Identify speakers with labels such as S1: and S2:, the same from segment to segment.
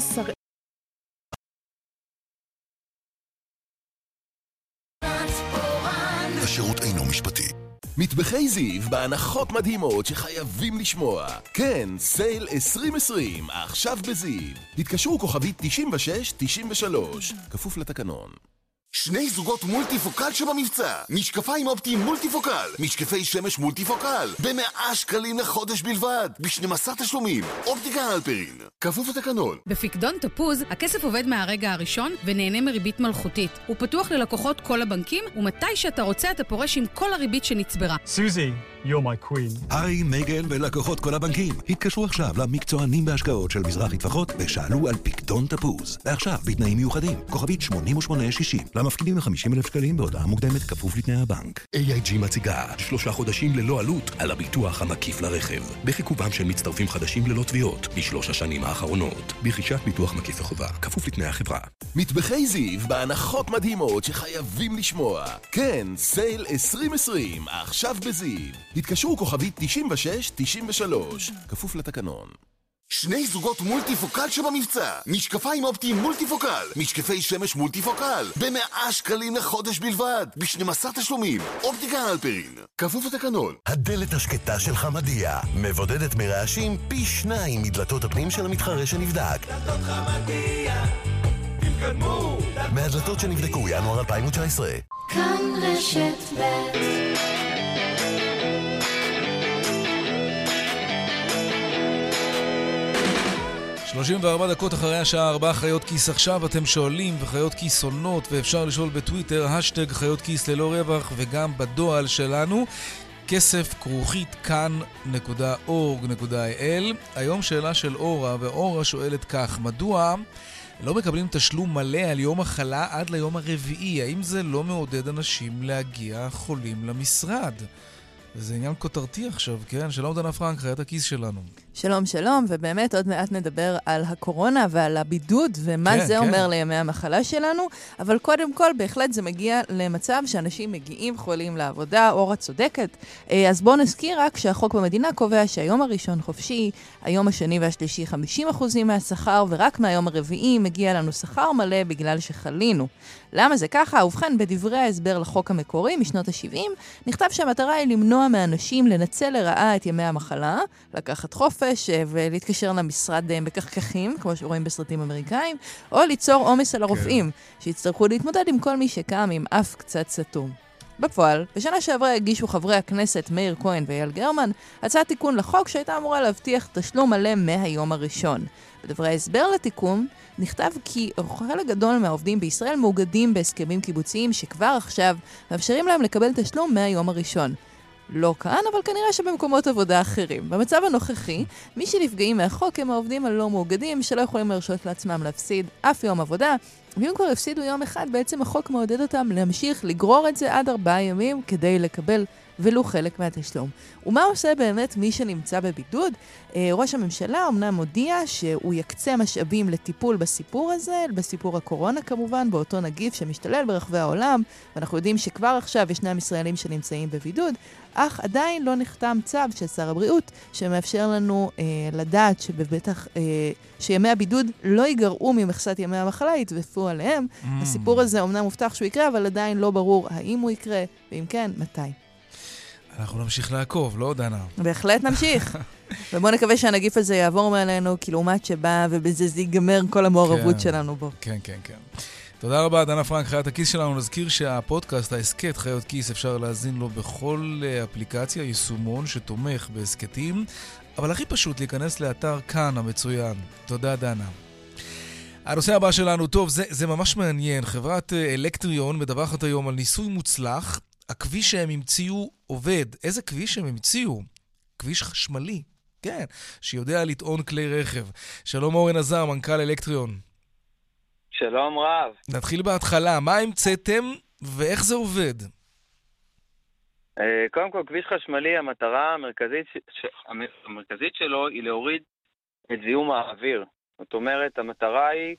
S1: שרי...
S2: השירות אינו משפטי. מטבחי זיו בהנחות מדהימות שחייבים לשמוע. כן, סייל 2020, עכשיו בזיו. התקשרו כוכבית 96-93, כפוף לתקנון. שני זוגות מולטיפוקל שבמבצע. משקפיים אופטיים מולטיפוקל. משקפי שמש מולטיפוקל. במאה שקלים לחודש בלבד. ב-12 תשלומים. אופטיקה אלפרין. כפוף לתקנון.
S3: בפקדון תפוז הכסף עובד מהרגע הראשון ונהנה מריבית מלכותית. הוא פתוח ללקוחות כל הבנקים ומתי שאתה רוצה אתה פורש עם כל הריבית שנצברה.
S4: סוזי You're my queen.
S5: היי, מייגל ולקוחות כל הבנקים. התקשרו עכשיו למקצוענים בהשקעות של מזרחי טפחות ושאלו על פקדון תפוז. ועכשיו, בתנאים מיוחדים, כוכבית 8860. למפקידים ל-50,000 שקלים בהודעה מוקדמת כפוף לתנאי הבנק. AIG מציגה שלושה חודשים ללא עלות על הביטוח המקיף לרכב. בחיכובם של מצטרפים חדשים ללא תביעות בשלוש השנים האחרונות. ברכישת ביטוח מקיף לחובה, כפוף לתנאי החברה.
S2: מטבחי זיו בהנחות מדהימות שחייבים לשמוע. כן, סייל 2020, עכשיו בזיו. התקשרו כוכבית 96-93, כפוף לתקנון. שני זוגות מולטיפוקל שבמבצע. משקפיים אופטיים מולטיפוקל. משקפי שמש מולטיפוקל. במאה שקלים לחודש בלבד. ב-12 תשלומים. אופטיקה אלפרין. כפוף לתקנון.
S6: הדלת השקטה של חמדיה מבודדת מרעשים פי שניים מדלתות הפנים של המתחרה שנבדק. דלתות חמדיה תתקדמו. מהדלתות שנבדקו ינואר 2019
S7: כאן רשת ב'
S8: 34 דקות אחרי השעה 4 חיות כיס עכשיו, אתם שואלים וחיות כיס עונות, ואפשר לשאול בטוויטר, השטג חיות כיס ללא רווח, וגם בדואל שלנו. כסף כרוכית כאן.org.il. היום שאלה של אורה, ואורה שואלת כך, מדוע לא מקבלים תשלום מלא על יום מחלה עד ליום הרביעי? האם זה לא מעודד אנשים להגיע חולים למשרד? זה עניין כותרתי עכשיו, כן? שלום דנה פרנק, חיית הכיס שלנו.
S9: שלום, שלום, ובאמת עוד מעט נדבר על הקורונה ועל הבידוד ומה כן, זה כן. אומר לימי המחלה שלנו, אבל קודם כל, בהחלט זה מגיע למצב שאנשים מגיעים חולים לעבודה, אורה צודקת. אה, אז בואו נזכיר רק שהחוק במדינה קובע שהיום הראשון חופשי, היום השני והשלישי 50% מהשכר, ורק מהיום הרביעי מגיע לנו שכר מלא בגלל שחלינו. למה זה ככה? ובכן, בדברי ההסבר לחוק המקורי משנות ה-70, נכתב שהמטרה היא למנוע מאנשים לנצל לרעה את ימי המחלה, לקחת חופש אה, ולהתקשר למשרד אה, בכחכחים, כמו שרואים בסרטים אמריקאים, או ליצור עומס על הרופאים, כן. שיצטרכו להתמודד עם כל מי שקם עם אף קצת סתום. בפועל, בשנה שעברה הגישו חברי הכנסת מאיר כהן ואייל גרמן הצעת תיקון לחוק שהייתה אמורה להבטיח תשלום מלא מהיום הראשון. בדברי ההסבר לתיקון נכתב כי חלק גדול מהעובדים בישראל מאוגדים בהסכמים קיבוציים שכבר עכשיו מאפשרים להם לקבל תשלום מהיום הראשון. לא כאן, אבל כנראה שבמקומות עבודה אחרים. במצב הנוכחי, מי שנפגעים מהחוק הם העובדים הלא מאוגדים, שלא יכולים להרשות לעצמם להפסיד אף יום עבודה, ואם כבר הפסידו יום אחד, בעצם החוק מעודד אותם להמשיך לגרור את זה עד ארבעה ימים כדי לקבל ולו חלק מהתשלום. ומה עושה באמת מי שנמצא בבידוד? אה, ראש הממשלה אמנם הודיע שהוא יקצה משאבים לטיפול בסיפור הזה, בסיפור הקורונה כמובן, באותו נגיף שמשתולל ברחבי העולם, ואנחנו יודעים שכבר עכשיו ישנם ישראלים שנמצאים בבידוד, אך עדיין לא נחתם צו של שר הבריאות שמאפשר לנו אה, לדעת שבטח, אה, שימי הבידוד לא ייגרעו ממכסת ימי המחלה, יתווספו עליהם. Mm. הסיפור הזה אומנם מובטח שהוא יקרה, אבל עדיין לא ברור האם הוא יקרה, ואם כן, מתי.
S8: אנחנו נמשיך לעקוב, לא, דנה?
S9: בהחלט נמשיך. ובואו נקווה שהנגיף הזה יעבור מעלינו, כי לעומת שבא, ובזה זה ייגמר כל המעורבות כן, שלנו בו.
S8: כן, כן, כן. תודה רבה, דנה פרנק, חיית הכיס שלנו. נזכיר שהפודקאסט, ההסכת חיות כיס, אפשר להאזין לו בכל אה, אפליקציה, יישומון שתומך בהסכתים, אבל הכי פשוט להיכנס לאתר כאן המצוין. תודה, דנה. הנושא הבא שלנו, טוב, זה, זה ממש מעניין. חברת אה, אלקטריון מדווחת היום על ניסוי מוצלח הכביש שהם המציאו עובד. איזה כביש הם המציאו? כביש חשמלי, כן, שיודע לטעון כלי רכב. שלום אורן עזר, מנכ"ל אלקטריון.
S10: שלום רב.
S8: נתחיל בהתחלה, מה המצאתם ואיך זה עובד?
S10: אה, קודם כל, כביש חשמלי, המטרה המרכזית, ש... המרכזית שלו היא להוריד את זיהום האוויר. זאת אומרת, המטרה היא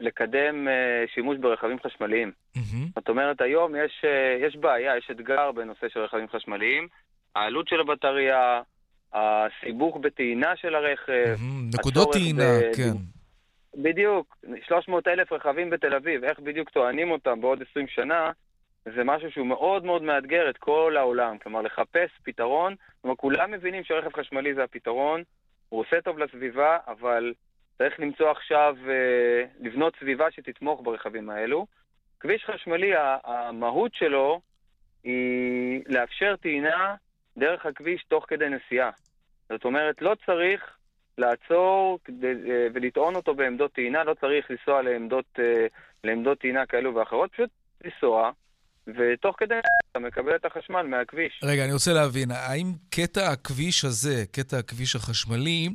S10: לקדם אה, שימוש ברכבים חשמליים. Mm-hmm. זאת אומרת, היום יש, אה, יש בעיה, יש אתגר בנושא של רכבים חשמליים. העלות של הבטריה, הסיבוך בטעינה של הרכב.
S8: נקודות טעינה, כן.
S10: בדיוק, 300 אלף רכבים בתל אביב, איך בדיוק טוענים אותם בעוד 20 שנה, זה משהו שהוא מאוד מאוד מאתגר את כל העולם. כלומר, לחפש פתרון, כלומר, כולם מבינים שרכב חשמלי זה הפתרון, הוא עושה טוב לסביבה, אבל צריך למצוא עכשיו, אה, לבנות סביבה שתתמוך ברכבים האלו. כביש חשמלי, המהות שלו היא לאפשר טעינה דרך הכביש תוך כדי נסיעה. זאת אומרת, לא צריך לעצור אה, ולטעון אותו בעמדות טעינה, לא צריך לנסוע לעמדות, אה, לעמדות טעינה כאלו ואחרות, פשוט לנסוע, ותוך כדי אתה מקבל את החשמל מהכביש.
S8: רגע, אני רוצה להבין, האם קטע הכביש הזה, קטע הכביש החשמלי,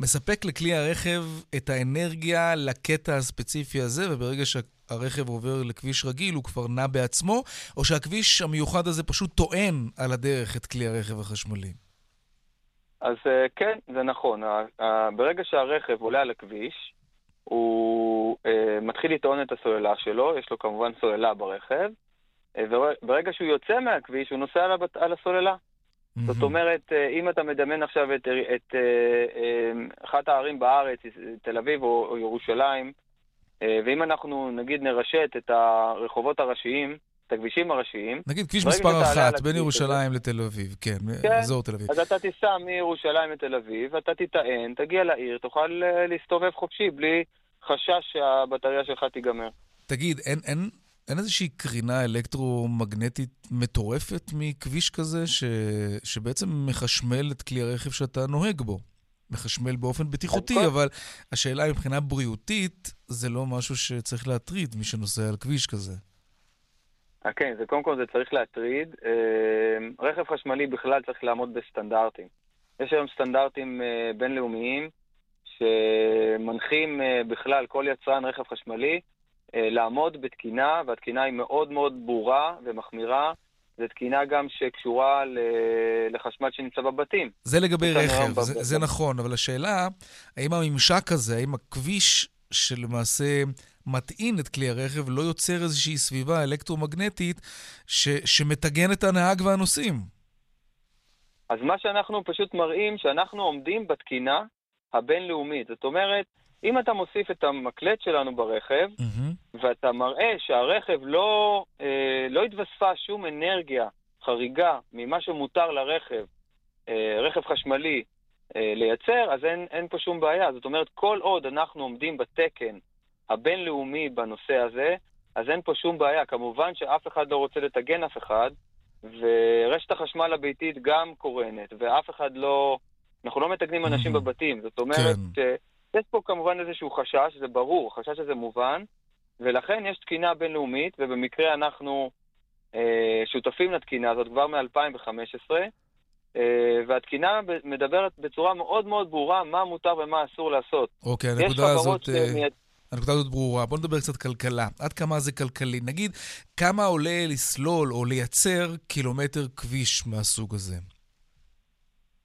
S8: מספק לכלי הרכב את האנרגיה לקטע הספציפי הזה, וברגע שהרכב עובר לכביש רגיל הוא כבר נע בעצמו, או שהכביש המיוחד הזה פשוט טוען על הדרך את כלי הרכב החשמלי?
S10: אז אה, כן, זה נכון. ברגע שהרכב עולה על הכביש, הוא uh, מתחיל לטעון את הסוללה שלו, יש לו כמובן סוללה ברכב, אה, וברגע שהוא יוצא מהכביש, הוא נוסע על, על הסוללה. Mm-hmm. זאת אומרת, אם אתה מדמיין עכשיו את, את, את אחת הערים בארץ, תל אביב או, או ירושלים, ואם אנחנו נגיד נרשת את הרחובות הראשיים, את הכבישים הראשיים.
S8: נגיד כביש מספר אחת, בין ירושלים לתל אביב, כן, כן, אזור תל אביב.
S10: אז אתה תיסע מירושלים לתל אביב, אתה תטען, תגיע לעיר, תוכל אה, להסתובב חופשי בלי חשש שהבטריה שלך תיגמר.
S8: תגיד, אין, אין, אין איזושהי קרינה אלקטרומגנטית מטורפת מכביש כזה, ש... שבעצם מחשמל את כלי הרכב שאתה נוהג בו? מחשמל באופן בטיחותי, אבל השאלה מבחינה בריאותית, זה לא משהו שצריך להטריד מי שנוסע על כביש כזה.
S10: אה, כן, זה קודם כל זה צריך להטריד. אה, רכב חשמלי בכלל צריך לעמוד בסטנדרטים. יש היום סטנדרטים אה, בינלאומיים שמנחים בכלל כל יצרן רכב חשמלי לעמוד בתקינה, והתקינה היא מאוד מאוד ברורה ומחמירה. זו תקינה גם שקשורה לחשמל שנמצא בבתים.
S8: זה לגבי רכב, זה, זה נכון, אבל השאלה, האם הממשק הזה, האם הכביש שלמעשה מטעין את כלי הרכב, לא יוצר איזושהי סביבה אלקטרומגנטית ש, שמטגן את הנהג והנוסעים.
S10: אז מה שאנחנו פשוט מראים, שאנחנו עומדים בתקינה הבינלאומית. זאת אומרת, אם אתה מוסיף את המקלט שלנו ברכב, mm-hmm. ואתה מראה שהרכב לא, אה, לא התווספה שום אנרגיה חריגה ממה שמותר לרכב, אה, רכב חשמלי, אה, לייצר, אז אין, אין פה שום בעיה. זאת אומרת, כל עוד אנחנו עומדים בתקן הבינלאומי בנושא הזה, אז אין פה שום בעיה. כמובן שאף אחד לא רוצה לטגן אף אחד, ורשת החשמל הביתית גם קורנת, ואף אחד לא... אנחנו לא מתגנים אנשים mm-hmm. בבתים. זאת אומרת, כן. יש פה כמובן איזשהו חשש, זה ברור, החשש הזה מובן, ולכן יש תקינה בינלאומית, ובמקרה אנחנו אה, שותפים לתקינה הזאת כבר מ-2015, אה, והתקינה מדברת בצורה מאוד מאוד ברורה מה מותר ומה אסור לעשות.
S8: אוקיי, הנקודה הזאת... שמייצ... הנקודה הזאת ברורה. בוא נדבר קצת כלכלה. עד כמה זה כלכלי? נגיד, כמה עולה לסלול או לייצר קילומטר כביש מהסוג הזה?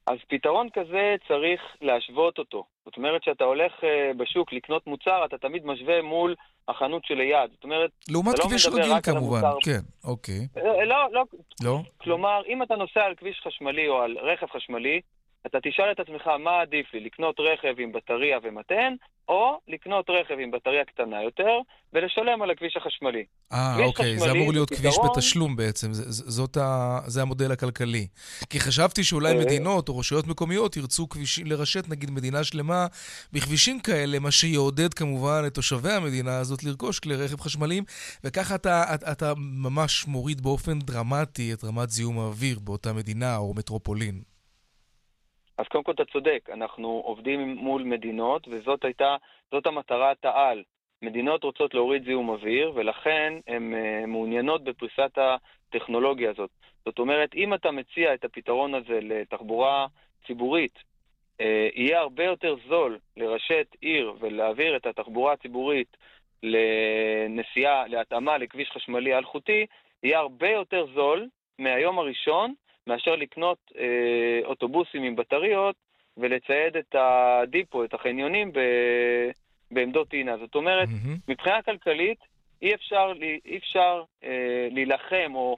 S10: אז פתרון כזה צריך להשוות אותו. זאת אומרת, כשאתה הולך uh, בשוק לקנות מוצר, אתה תמיד משווה מול החנות שליד. זאת אומרת,
S8: לעומת לא כביש רגיל כמובן, כן, אוקיי.
S10: לא, לא, לא. לא? כלומר, אם אתה נוסע על כביש חשמלי או על רכב חשמלי, אתה תשאל את עצמך מה עדיף לי, לקנות רכב עם בטריה ומתן, או לקנות רכב עם בטריה קטנה יותר, ולשלם על הכביש החשמלי.
S8: אה, אוקיי, זה אמור להיות כביש פתרון... בתשלום בעצם, זה, זאת ה... זה המודל הכלכלי. כי חשבתי שאולי אה. מדינות או רשויות מקומיות ירצו כביש... לרשת, נגיד, מדינה שלמה בכבישים כאלה, מה שיעודד כמובן את תושבי המדינה הזאת לרכוש כלי רכב חשמליים, וככה אתה, אתה, אתה ממש מוריד באופן דרמטי את רמת זיהום האוויר באותה מדינה או מטרופולין.
S10: אז קודם כל אתה צודק, אנחנו עובדים מול מדינות, וזאת הייתה, זאת המטרת העל. מדינות רוצות להוריד זיהום אוויר, ולכן הן uh, מעוניינות בפריסת הטכנולוגיה הזאת. זאת אומרת, אם אתה מציע את הפתרון הזה לתחבורה ציבורית, uh, יהיה הרבה יותר זול לרשת עיר ולהעביר את התחבורה הציבורית לנסיעה, להתאמה לכביש חשמלי אלחוטי, יהיה הרבה יותר זול מהיום הראשון מאשר לקנות אה, אוטובוסים עם בטריות ולצייד את הדיפו, את החניונים, ב, בעמדות טעינה. זאת אומרת, mm-hmm. מבחינה כלכלית אי אפשר, אי אפשר אה, להילחם או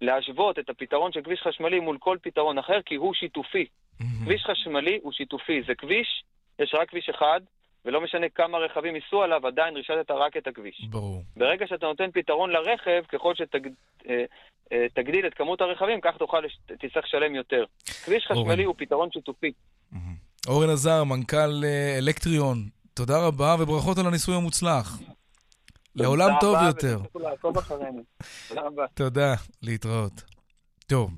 S10: להשוות את הפתרון של כביש חשמלי מול כל פתרון אחר, כי הוא שיתופי. כביש חשמלי הוא שיתופי, זה כביש, יש רק כביש אחד, ולא משנה כמה רכבים ייסעו עליו, עדיין רישתת רק את הכביש.
S8: ברור.
S10: ברגע שאתה נותן פתרון לרכב, ככל שתגדיל אה, אה, את כמות הרכבים, כך תוכל, תצטרך לשלם יותר. כביש חשמלי אורן. הוא פתרון שיתופי.
S8: אורן עזר, מנכ"ל אה, אלקטריון, תודה רבה וברכות על הניסוי המוצלח. לעולם טוב יותר. תודה, להתראות. טוב,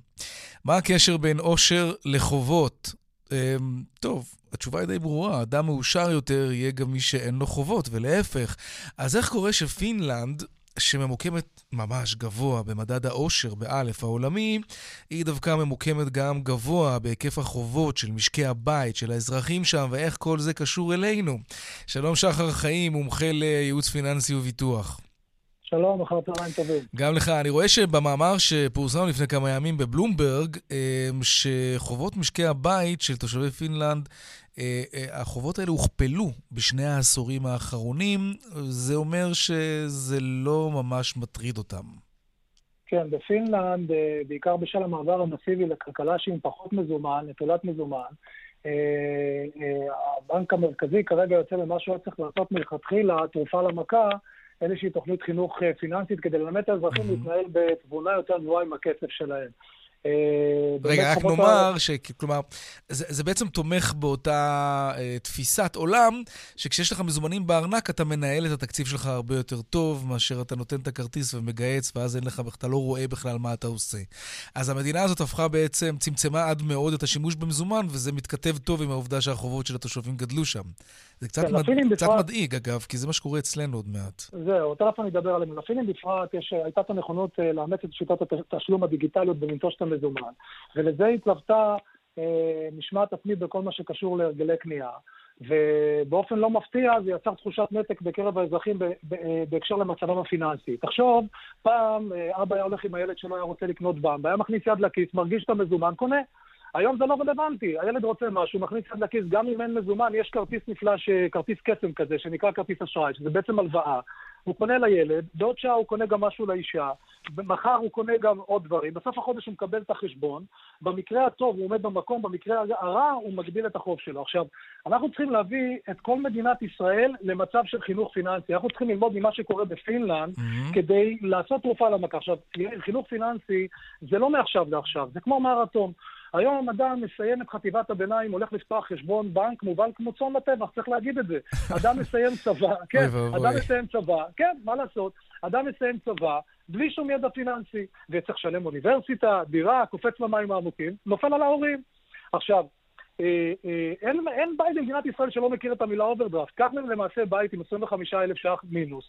S8: מה הקשר בין עושר לחובות? אמ, טוב, התשובה היא די ברורה, אדם מאושר יותר יהיה גם מי שאין לו חובות, ולהפך. אז איך קורה שפינלנד, שממוקמת ממש גבוה במדד האושר באלף העולמי, היא דווקא ממוקמת גם גבוה בהיקף החובות של משקי הבית, של האזרחים שם, ואיך כל זה קשור אלינו. שלום שחר חיים, מומחה לייעוץ פיננסי וביטוח.
S1: שלום, אחר צהריים טובים.
S8: גם לך. אני רואה שבמאמר שפורסם לפני כמה ימים בבלומברג, אמ, שחובות משקי הבית של תושבי פינלנד, אה, אה, החובות האלה הוכפלו בשני העשורים האחרונים. זה אומר שזה לא ממש מטריד אותם.
S1: כן, בפינלנד, אה, בעיקר בשל המעבר המסיבי לכלכלה שהיא פחות מזומן, נטולת מזומן, הבנק המרכזי כרגע יוצא למה שהוא צריך לעשות מלכתחילה, תרופה למכה, איזושהי תוכנית חינוך אה, פיננסית כדי ללמד את האזרחים. להתנהל בתבונה יותר גבוהה עם הכסף שלהם.
S8: אה, רגע, רק נאמר ה... שכלומר, זה, זה בעצם תומך באותה uh, תפיסת עולם, שכשיש לך מזומנים בארנק, אתה מנהל את התקציב שלך הרבה יותר טוב, מאשר אתה נותן את הכרטיס ומגהץ, ואז אין לך, אתה לא רואה בכלל מה אתה עושה. אז המדינה הזאת הפכה בעצם, צמצמה עד מאוד את השימוש במזומן, וזה מתכתב טוב עם העובדה שהחובות של התושבים גדלו שם. זה קצת, כן, מד... קצת בפרט... מדאיג, אגב, כי זה מה שקורה אצלנו עוד מעט.
S1: זהו, תכף אני אדבר עליהם. לפינים בפרט, יש, הייתה את הנכונות uh, לאמץ את שיטות התשלום הדיגיטליות בלנטוש את המזומן, ולזה התלוותה אה, משמעת עצמית בכל מה שקשור להרגלי קנייה. ובאופן לא מפתיע זה יצר תחושת נתק בקרב האזרחים אה, בהקשר למצבם הפיננסי. תחשוב, פעם אה, אבא היה הולך עם הילד שלו, היה רוצה לקנות במבה, היה מכניס יד לכיס, מרגיש את המזומן, קונה. היום זה לא רלוונטי, הילד רוצה משהו, מכניס יד לכיס, גם אם אין מזומן, יש כרטיס נפלא, כרטיס קסם כזה, שנקרא כרטיס אשראי, שזה בעצם הלוואה. הוא קונה לילד, בעוד שעה הוא קונה גם משהו לאישה, מחר הוא קונה גם עוד דברים, בסוף החודש הוא מקבל את החשבון, במקרה הטוב הוא עומד במקום, במקרה הרע הוא מגביל את החוב שלו. עכשיו, אנחנו צריכים להביא את כל מדינת ישראל למצב של חינוך פיננסי. אנחנו צריכים ללמוד ממה שקורה בפינלנד mm-hmm. כדי לעשות תרופה למכה. עכשיו, חינוך פיננסי זה לא מעכשיו לעכשיו, זה כמו מרתון. היום אדם מסיים את חטיבת הביניים, הולך לפתוח חשבון בנק מובל כמו צאן לטבח, צריך להגיד את זה. אדם מסיים צבא, כן, אדם מסיים צבא, כן, מה לעשות? אדם מסיים צבא בלי שום ידע פיננסי, וצריך לשלם אוניברסיטה, דירה, קופץ במים העמוקים, נופל על ההורים. עכשיו, אה, אה, אין, אין בית במדינת ישראל שלא מכיר את המילה אוברדרפט. קח למעשה בית עם 25,000 ש"ח מינוס.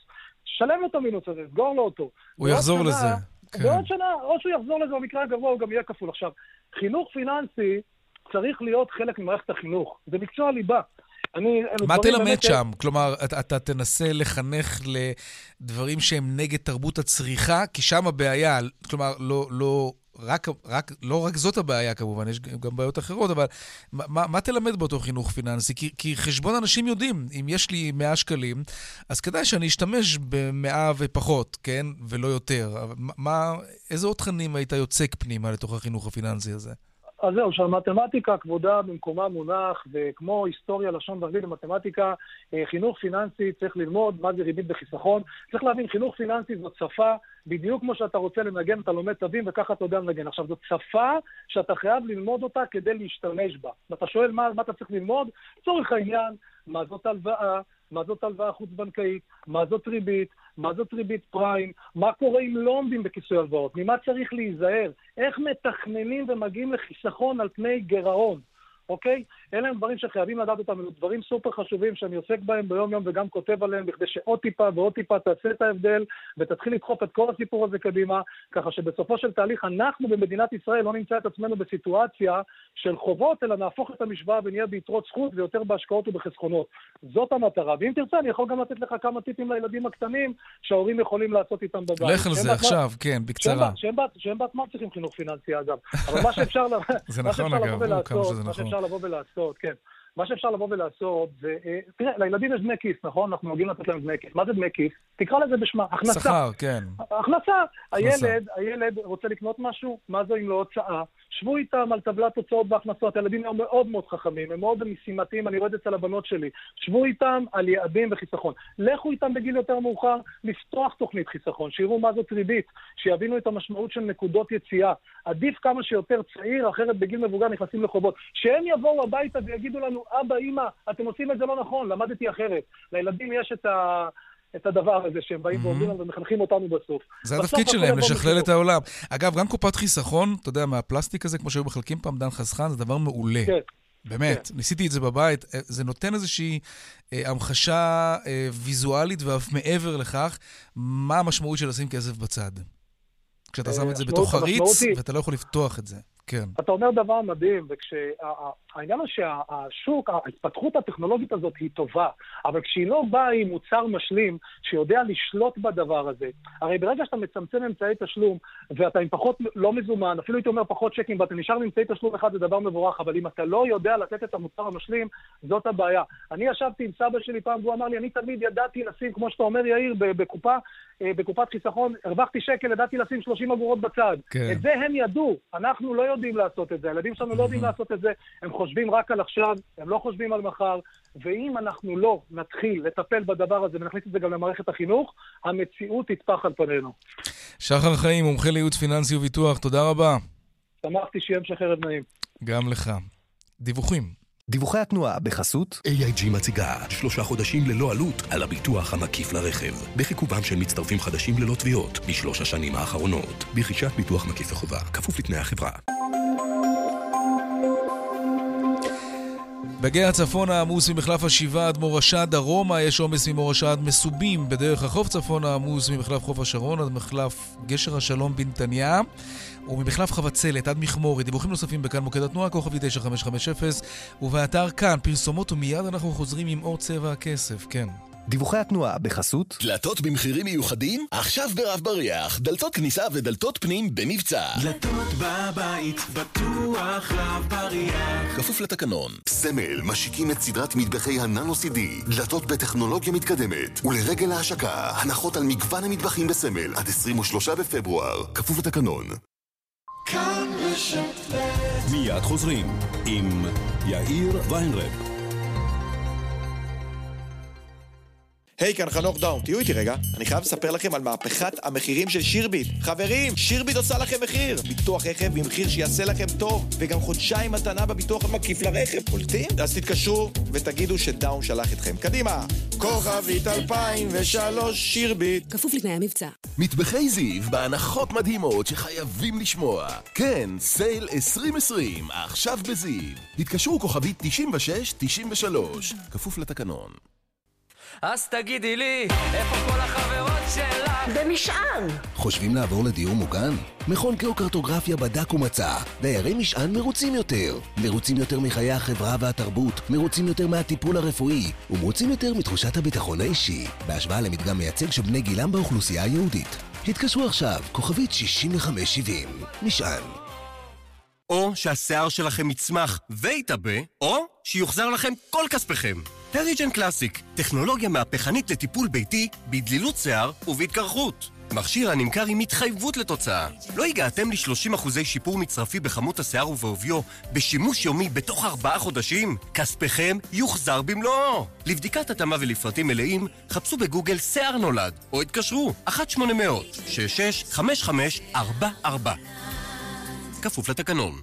S1: שלם לו את המינוס הזה, סגור לו אותו.
S8: הוא יחזור שנה, לזה.
S1: כן. בעוד שנה, או שהוא יחזור לזה במקרה הגבוה, הוא גם יהיה כפול. עכשיו, חינוך פיננסי צריך להיות חלק ממערכת החינוך. זה מקצוע ליבה.
S8: אני, מה תלמד באמת... שם? כלומר, אתה, אתה תנסה לחנך לדברים שהם נגד תרבות הצריכה, כי שם הבעיה, כלומר, לא, לא, רק, רק, לא רק זאת הבעיה כמובן, יש גם בעיות אחרות, אבל מה, מה תלמד באותו חינוך פיננסי? כי, כי חשבון אנשים יודעים, אם יש לי 100 שקלים, אז כדאי שאני אשתמש ב-100 ופחות, כן? ולא יותר. מה, איזה עוד תכנים היית יוצק פנימה לתוך החינוך הפיננסי הזה?
S1: אז זהו, שהמתמטיקה כבודה במקומה מונח, וכמו היסטוריה, לשון ואנגלית ומתמטיקה, אה, חינוך פיננסי צריך ללמוד מה זה ריבית וחיסכון. צריך להבין, חינוך פיננסי זאת שפה, בדיוק כמו שאתה רוצה לנגן, אתה לומד תווים וככה אתה יודע לנגן. עכשיו, זאת שפה שאתה חייב ללמוד אותה כדי להשתמש בה. ואתה שואל מה, מה אתה צריך ללמוד? לצורך העניין, מה זאת הלוואה, מה זאת הלוואה חוץ-בנקאית, מה זאת ריבית, מה זאת ריבית פריים, מה קורה אם לא עומדים בכיסוי הלוואות, ממה צריך להיזהר, איך מתכננים ומגיעים לחיסכון על פני גירעון. אוקיי? אלה הם דברים שחייבים לדעת אותם, אלה דברים סופר חשובים שאני עוסק בהם ביום-יום וגם כותב עליהם, בכדי שעוד טיפה ועוד טיפה תעשה את ההבדל ותתחיל לדחוף את כל הסיפור הזה קדימה, ככה שבסופו של תהליך אנחנו במדינת ישראל לא נמצא את עצמנו בסיטואציה של חובות, אלא נהפוך את המשוואה ונהיה ביתרות זכות ויותר בהשקעות ובחסכונות. זאת המטרה. ואם תרצה, אני יכול גם לתת לך כמה טיפים לילדים הקטנים שההורים יכולים לעשות איתם בבית.
S8: לך על זה עכשיו, כן, בקצרה.
S1: שהם בעצמם צריכים חינוך פיננסי, אגב. אבל מה. שאפשר לבוא ולעשות, כן. מה שאפשר לבוא ולעשות זה, אה, תראה, לילדים יש דמי כיס, נכון? אנחנו נוהגים לתת להם דמי כיס. מה זה דמי כיס? תקרא לזה בשמה, הכנסה.
S8: שכר, כן.
S1: הכנסה. הילד, הילד רוצה לקנות משהו, מה זה אם לא הוצאה? שבו איתם על טבלת תוצאות והכנסות. הילדים הם מאוד מאוד חכמים, הם מאוד משימתיים, אני רואה את זה אצל הבנות שלי. שבו איתם על יעדים וחיסכון. לכו איתם בגיל יותר מאוחר לפתוח תוכנית חיסכון, שיראו מה זאת ריבית, שיבינו את המשמעות של נקודות יציאה. עדיף כמה שיותר צעיר, אחרת בגיל מבוגר נכנסים לחובות. שהם יבואו הביתה ויגידו לנו, אבא, אמא, אתם עושים את זה לא נכון, למדתי אחרת. לילדים יש את ה... את הדבר הזה שהם באים ואומרים לנו ומחנכים אותנו בסוף.
S8: זה התפקיד שלהם, לשכלל את העולם. אגב, גם קופת חיסכון, אתה יודע, מהפלסטיק הזה, כמו שהיו מחלקים פעם דן חסכן, זה דבר מעולה. כן. באמת, כן. ניסיתי את זה בבית, אה, זה נותן איזושהי אה, המחשה אה, ויזואלית ואף מעבר לכך, מה המשמעות של לשים כסף בצד. כשאתה שם את זה בתוך חריץ, ואתה לא יכול לפתוח את זה. כן.
S1: אתה אומר דבר מדהים, וכשהעניין הוא שהשוק, ההתפתחות הטכנולוגית הזאת היא טובה, אבל כשהיא לא באה עם מוצר משלים שיודע לשלוט בדבר הזה, הרי ברגע שאתה מצמצם אמצעי תשלום, ואתה עם פחות, לא מזומן, אפילו הייתי אומר פחות צ'קים, ואתה נשאר עם אמצעי תשלום אחד, זה דבר מבורך, אבל אם אתה לא יודע לתת את המוצר המשלים, זאת הבעיה. אני ישבתי עם סבא שלי פעם, והוא אמר לי, אני תמיד ידעתי לשים, כמו שאתה אומר, יאיר, בקופה, בקופת חיסכון, הרווחתי שקל, ידעתי לשים 30 אגורות בצד. כן. את זה הם ידעו, אנחנו לא יודעים לעשות את זה, הילדים שלנו לא יודעים לעשות את זה, הם חושבים רק על עכשיו, הם לא חושבים על מחר, ואם אנחנו לא נתחיל לטפל בדבר הזה ונכניס את זה גם למערכת החינוך, המציאות תטפח על פנינו.
S8: שחר חיים, מומחה לייעוץ פיננסי וביטוח, תודה רבה.
S1: שמחתי שיהיה המשך ערב נעים.
S8: גם לך. דיווחים.
S5: דיווחי התנועה בחסות AIG מציגה שלושה חודשים ללא עלות על הביטוח המקיף לרכב. בחיכובם של מצטרפים חדשים ללא תביעות בשלוש השנים האחרונות. ברכישת ביטוח מקיף וחובה כפוף לתנאי החברה
S8: בגיא הצפון העמוס ממחלף השבעה עד מורשה דרומה יש עומס ממורשה עד מסובים בדרך החוף צפון העמוס ממחלף חוף השרון עד מחלף גשר השלום בנתניה וממחלף חבצלת עד מכמורת. דיווחים נוספים בכאן מוקד התנועה, כוכבי 9550 ובאתר כאן פרסומות ומיד אנחנו חוזרים עם אור צבע הכסף, כן.
S5: דיווחי התנועה בחסות
S2: דלתות במחירים מיוחדים? עכשיו ברב בריח, דלתות כניסה ודלתות פנים במבצע.
S11: דלתות בבית, בטוח רב בריח.
S2: כפוף לתקנון. סמל משיקים את סדרת מטבחי הננו-CD, דלתות בטכנולוגיה מתקדמת, ולרגל ההשקה, הנחות על מגוון המטבחים בסמל עד 23 בפברואר. כפוף לתקנון.
S11: כאן רשת
S5: מיד חוזרים עם יאיר ויינרב.
S12: היי, היי, כאן חנוך דאום, תהיו איתי רגע. אני חייב לספר לכם על מהפכת המחירים של שירביט. חברים, שירביט עושה לכם מחיר. ביטוח רכב במחיר שיעשה לכם טוב, וגם חודשיים מתנה בביטוח המקיף לרכב. קולטים? אז תתקשרו ותגידו שדאום שלח אתכם. קדימה! כוכבית 2003 שירביט.
S3: כפוף לתנאי המבצע.
S2: מטבחי זיו בהנחות מדהימות שחייבים לשמוע. כן, סייל 2020, עכשיו בזיו. התקשרו כוכבית 96-93, כפוף לתקנון.
S11: אז תגידי לי, איפה כל החברות שלך?
S13: במשען!
S2: חושבים לעבור לדיור מוגן? מכון גיאוקרטוגרפיה בדק ומצא. דיירי משען מרוצים יותר. מרוצים יותר מחיי החברה והתרבות, מרוצים יותר מהטיפול הרפואי, ומרוצים יותר מתחושת הביטחון האישי, בהשוואה למדגם מייצג של בני גילם באוכלוסייה היהודית. התקשרו עכשיו, כוכבית 6570. משען.
S14: או שהשיער שלכם יצמח ויתאבה, או שיוחזר לכם כל כספיכם. הריג'ן קלאסיק, טכנולוגיה מהפכנית לטיפול ביתי, בדלילות שיער ובהתקרחות. מכשיר הנמכר עם התחייבות לתוצאה. לא הגעתם ל-30% שיפור מצרפי בכמות השיער ובעוביו בשימוש יומי בתוך ארבעה חודשים? כספיכם יוחזר במלואו. לבדיקת התאמה ולפרטים מלאים, חפשו בגוגל שיער נולד, או התקשרו 1-800-665544. כפוף לתקנון.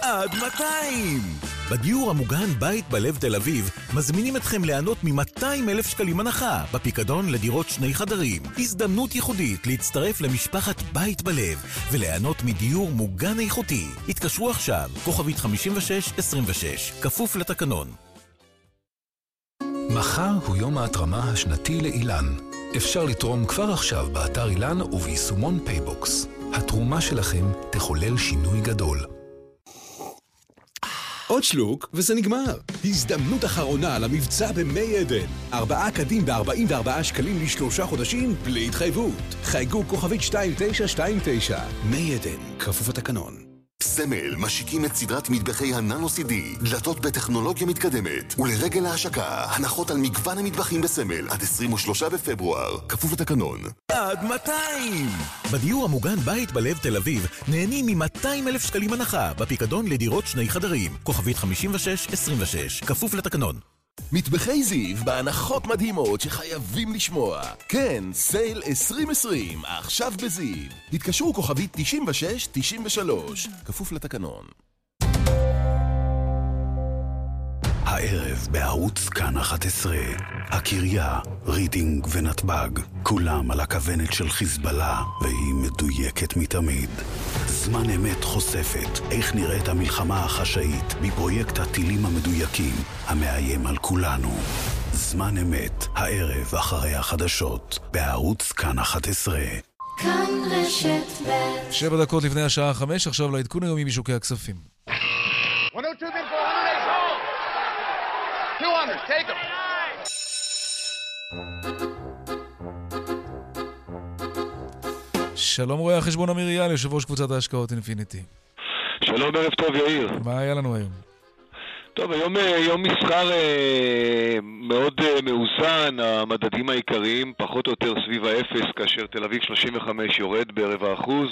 S5: עד 200! בדיור המוגן בית בלב תל אביב מזמינים אתכם ליהנות מ-200 אלף שקלים הנחה בפיקדון לדירות שני חדרים. הזדמנות ייחודית להצטרף למשפחת בית בלב וליהנות מדיור מוגן איכותי. התקשרו עכשיו, כוכבית 5626, כפוף לתקנון. מחר הוא יום ההתרמה השנתי לאילן. אפשר לתרום כבר עכשיו באתר אילן וביישומון פייבוקס. התרומה שלכם תחולל שינוי גדול.
S15: עוד שלוק, וזה נגמר. הזדמנות אחרונה למבצע במי עדן. ארבעה קדים ב-44 שקלים לשלושה חודשים, בלי התחייבות. חייגו כוכבית 2929. מי עדן, כפוף התקנון.
S16: סמל משיקים את סדרת מטבחי הננו-CD, דלתות בטכנולוגיה מתקדמת, ולרגל ההשקה, הנחות על מגוון המטבחים בסמל עד 23 בפברואר, כפוף לתקנון.
S13: עד 200! בדיור המוגן בית בלב תל אביב נהנים מ-200 אלף שקלים הנחה בפיקדון לדירות שני חדרים, כוכבית 56-26, כפוף לתקנון.
S2: מטבחי זיו בהנחות מדהימות שחייבים לשמוע. כן, סייל 2020, עכשיו בזיו. התקשרו כוכבית 96-93, כפוף לתקנון.
S17: הערב בערוץ כאן 11, הקריה, רידינג ונתב"ג, כולם על הכוונת של חיזבאללה, והיא מדויקת מתמיד. זמן אמת חושפת איך נראית המלחמה החשאית מפרויקט הטילים המדויקים, המאיים על כולנו. זמן אמת, הערב אחרי החדשות, בערוץ כאן 11.
S7: כאן רשת ב'
S8: שבע דקות לפני השעה חמש, עכשיו לעדכון היומי משוקי הכספים.
S18: 200, take them.
S8: שלום רואה החשבון אמיר אייל, יושב ראש קבוצת ההשקעות אינפיניטי.
S19: שלום, ערב טוב יאיר.
S8: מה היה לנו היום?
S19: טוב, היום אה, יום מסחר אה, מאוד אה, מאוזן, המדדים העיקריים פחות או יותר סביב האפס, כאשר תל אביב 35 יורד ברבע אחוז,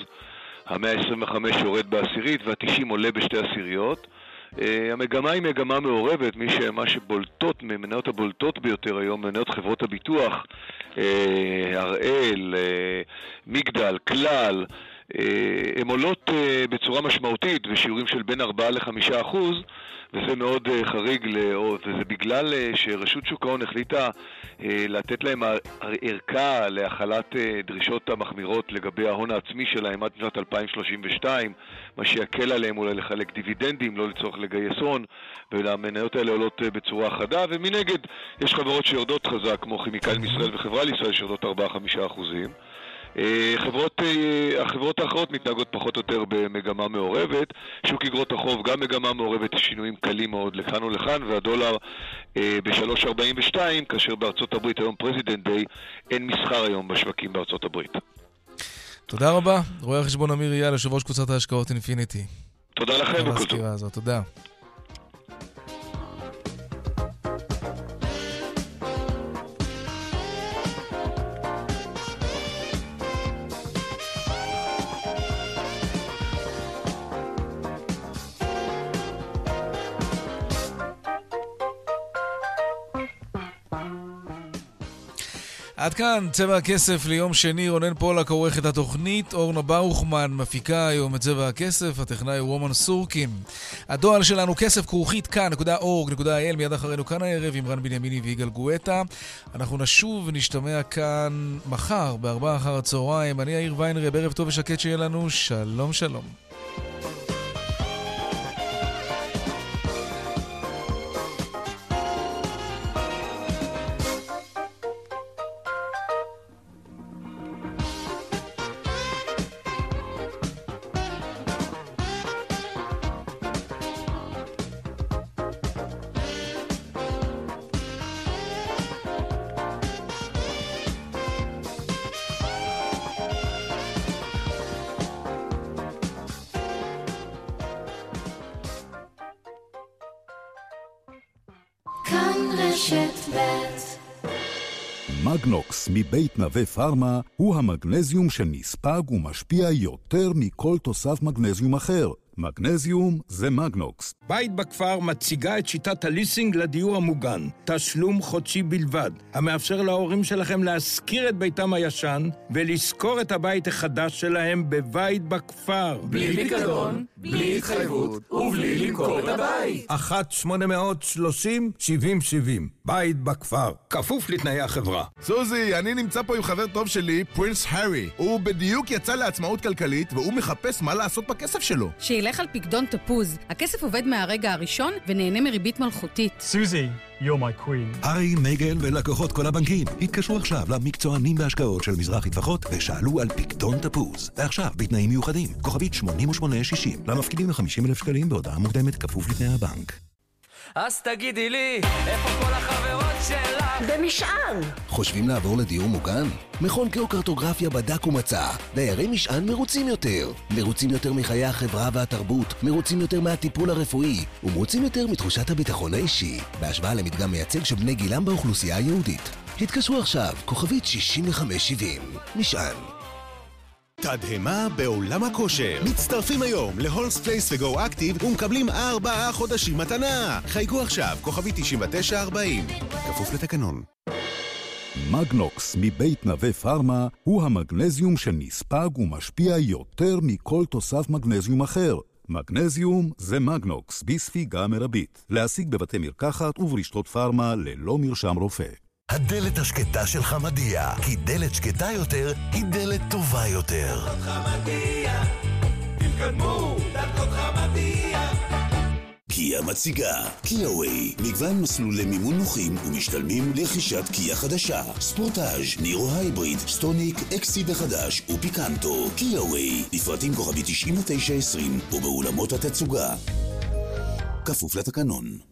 S19: ה-125 יורד בעשירית וה-90 עולה בשתי עשיריות. Uh, המגמה היא מגמה מעורבת, מי שמה שבולטות, ממניות הבולטות ביותר היום, מניות חברות הביטוח, uh, הראל, uh, מגדל, כלל, הן עולות uh, בצורה משמעותית בשיעורים של בין 4 ל-5 אחוז, וזה מאוד uh, חריג, וזה בגלל שרשות שוק ההון החליטה לתת להם ארכה להחלת דרישות המחמירות לגבי ההון העצמי שלהם עד שנת 2032, מה שיקל עליהם אולי לחלק דיבידנדים, לא לצורך לגייס הון, והמניות האלה עולות בצורה חדה, ומנגד יש חברות שיורדות חזק, כמו כימיקלים לישראל וחברה לישראל שיורדות 4-5 אחוזים. חברות, החברות האחרות מתנהגות פחות או יותר במגמה מעורבת. שוק אגרות החוב גם מגמה מעורבת, שינויים קלים מאוד לכאן ולכאן, והדולר ב-3.42, כאשר בארצות הברית היום President Day, אין מסחר היום בשווקים בארצות הברית.
S8: תודה רבה, רואה החשבון אמיר אייל, יושב ראש קבוצת ההשקעות אינפיניטי.
S19: תודה לכם וכל טוב.
S8: הזאת, תודה. עד כאן צבע הכסף ליום שני, רונן פולק עורך את התוכנית, אורנה ברוכמן מפיקה היום את צבע הכסף, הטכנאי הוא רומן סורקין. הדואל שלנו כסף כרוכית כאן.org.il, מיד אחרינו כאן הערב עם רן בנימיני ויגאל גואטה. אנחנו נשוב ונשתמע כאן מחר בארבעה אחר הצהריים. אני יאיר ויינרב, ערב טוב ושקט שיהיה לנו, שלום שלום.
S20: מגנוקס מבית נווה פארמה הוא המגנזיום שנספג ומשפיע יותר מכל תוסף מגנזיום אחר. מגנזיום זה מגנוקס.
S21: בית בכפר מציגה את שיטת הליסינג לדיור המוגן, תשלום חודשי בלבד, המאפשר להורים שלכם להשכיר את ביתם הישן ולשכור את הבית החדש שלהם בבית בכפר.
S11: בלי פיקדון, בלי התחייבות ובלי למכור את הבית.
S21: 1-830-7070, בית בכפר, כפוף לתנאי החברה.
S22: סוזי, אני נמצא פה עם חבר טוב שלי, פרינס הארי. הוא בדיוק יצא לעצמאות כלכלית והוא מחפש מה לעשות בכסף שלו.
S3: שילך על פקדון תפוז. הכסף עובד מהרגע הראשון ונהנה מריבית מלכותית.
S4: סוזי, you're my queen.
S15: הארי, מייגל ולקוחות כל הבנקים התקשרו עכשיו למקצוענים בהשקעות של מזרחי טפחות ושאלו על פקדון תפוז. ועכשיו, בתנאים מיוחדים, כוכבית 8860, למפקידים ל-50,000 שקלים בהודעה מוקדמת כפוף לתנאי הבנק.
S11: אז תגידי לי, איפה כל החברות שלך
S6: במשען! חושבים לעבור לדיור מוגן? מכון גיאוקרטוגרפיה בדק ומצא. דיירי משען מרוצים יותר. מרוצים יותר מחיי החברה והתרבות, מרוצים יותר מהטיפול הרפואי, ומרוצים יותר מתחושת הביטחון האישי, בהשוואה למדגם מייצג של בני גילם באוכלוסייה היהודית. התקשרו עכשיו, כוכבית 6570. משען.
S23: תדהמה בעולם הכושר. מצטרפים היום להולמס פלייס וגו אקטיב ומקבלים ארבעה חודשים מתנה. חייגו עכשיו, כוכבית 9940. כפוף לתקנון.
S17: מגנוקס מבית נווה פארמה הוא המגנזיום שנספג ומשפיע יותר מכל תוסף מגנזיום אחר. מגנזיום זה מגנוקס בספיגה מרבית. להשיג בבתי מרקחת וברשתות פארמה ללא מרשם רופא.
S6: הדלת השקטה של חמדיה, כי דלת שקטה יותר היא דלת טובה יותר.
S24: חמדיה, תתקדמו, דלתות חמדיה.
S25: קיה מציגה, קיאווי, מגוון מסלולי מימון נוחים ומשתלמים לרכישת קיה חדשה, ספורטאז', נירו הייבריד, סטוניק, אקסיד החדש ופיקנטו, קיאווי, לפרטים כוכבית 9920 ובאולמות התצוגה. כפוף לתקנון.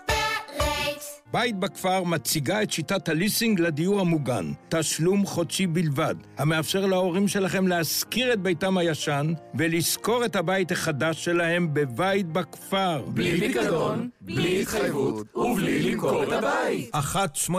S21: בית בכפר מציגה את שיטת הליסינג לדיור המוגן, תשלום חודשי בלבד, המאפשר להורים שלכם להשכיר את ביתם הישן ולשכור את הבית החדש שלהם בבית בכפר.
S11: בלי פיקדון, בלי התחייבות ובלי למכור את הבית.
S21: 1-830-7070,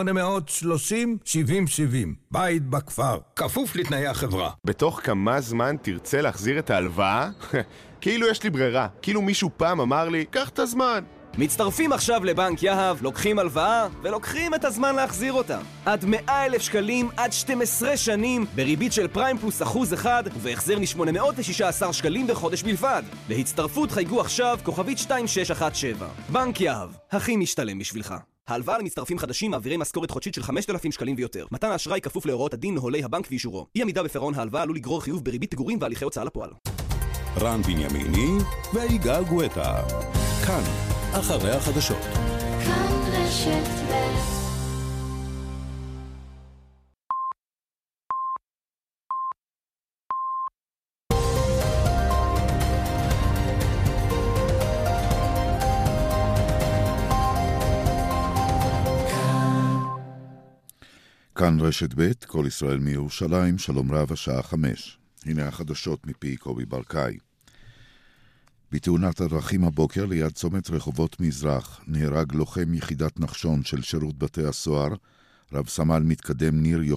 S21: בית בכפר, כפוף לתנאי החברה.
S22: בתוך כמה זמן תרצה להחזיר את ההלוואה? כאילו יש לי ברירה, כאילו מישהו פעם אמר לי, קח את הזמן.
S26: מצטרפים עכשיו לבנק יהב, לוקחים הלוואה ולוקחים את הזמן להחזיר אותה. עד 100 אלף שקלים, עד 12 שנים, בריבית של פריים פלוס אחוז אחד, ובהחזר מ-816 שקלים בחודש בלבד. להצטרפות חייגו עכשיו, כוכבית 2617. בנק יהב, הכי משתלם בשבילך. ההלוואה למצטרפים חדשים מעבירי משכורת חודשית של 5,000 שקלים ויותר. מתן האשראי כפוף להוראות הדין, נוהלי הבנק ואישורו. אי עמידה בפירעון ההלוואה עלול לגרור חיוב בריבית פיגורים והליכי הוצאה לפועל.
S17: רן בנימיני ויגאל גואטה. כאן, אחרי החדשות.
S7: כאן רשת ב'
S27: כאן רשת ב', כל ישראל מירושלים, שלום רב, השעה חמש. הנה החדשות מפי קובי ברקאי. בתאונת הדרכים הבוקר ליד צומת רחובות מזרח נהרג לוחם יחידת נחשון של שירות בתי הסוהר, רב סמל מתקדם ניר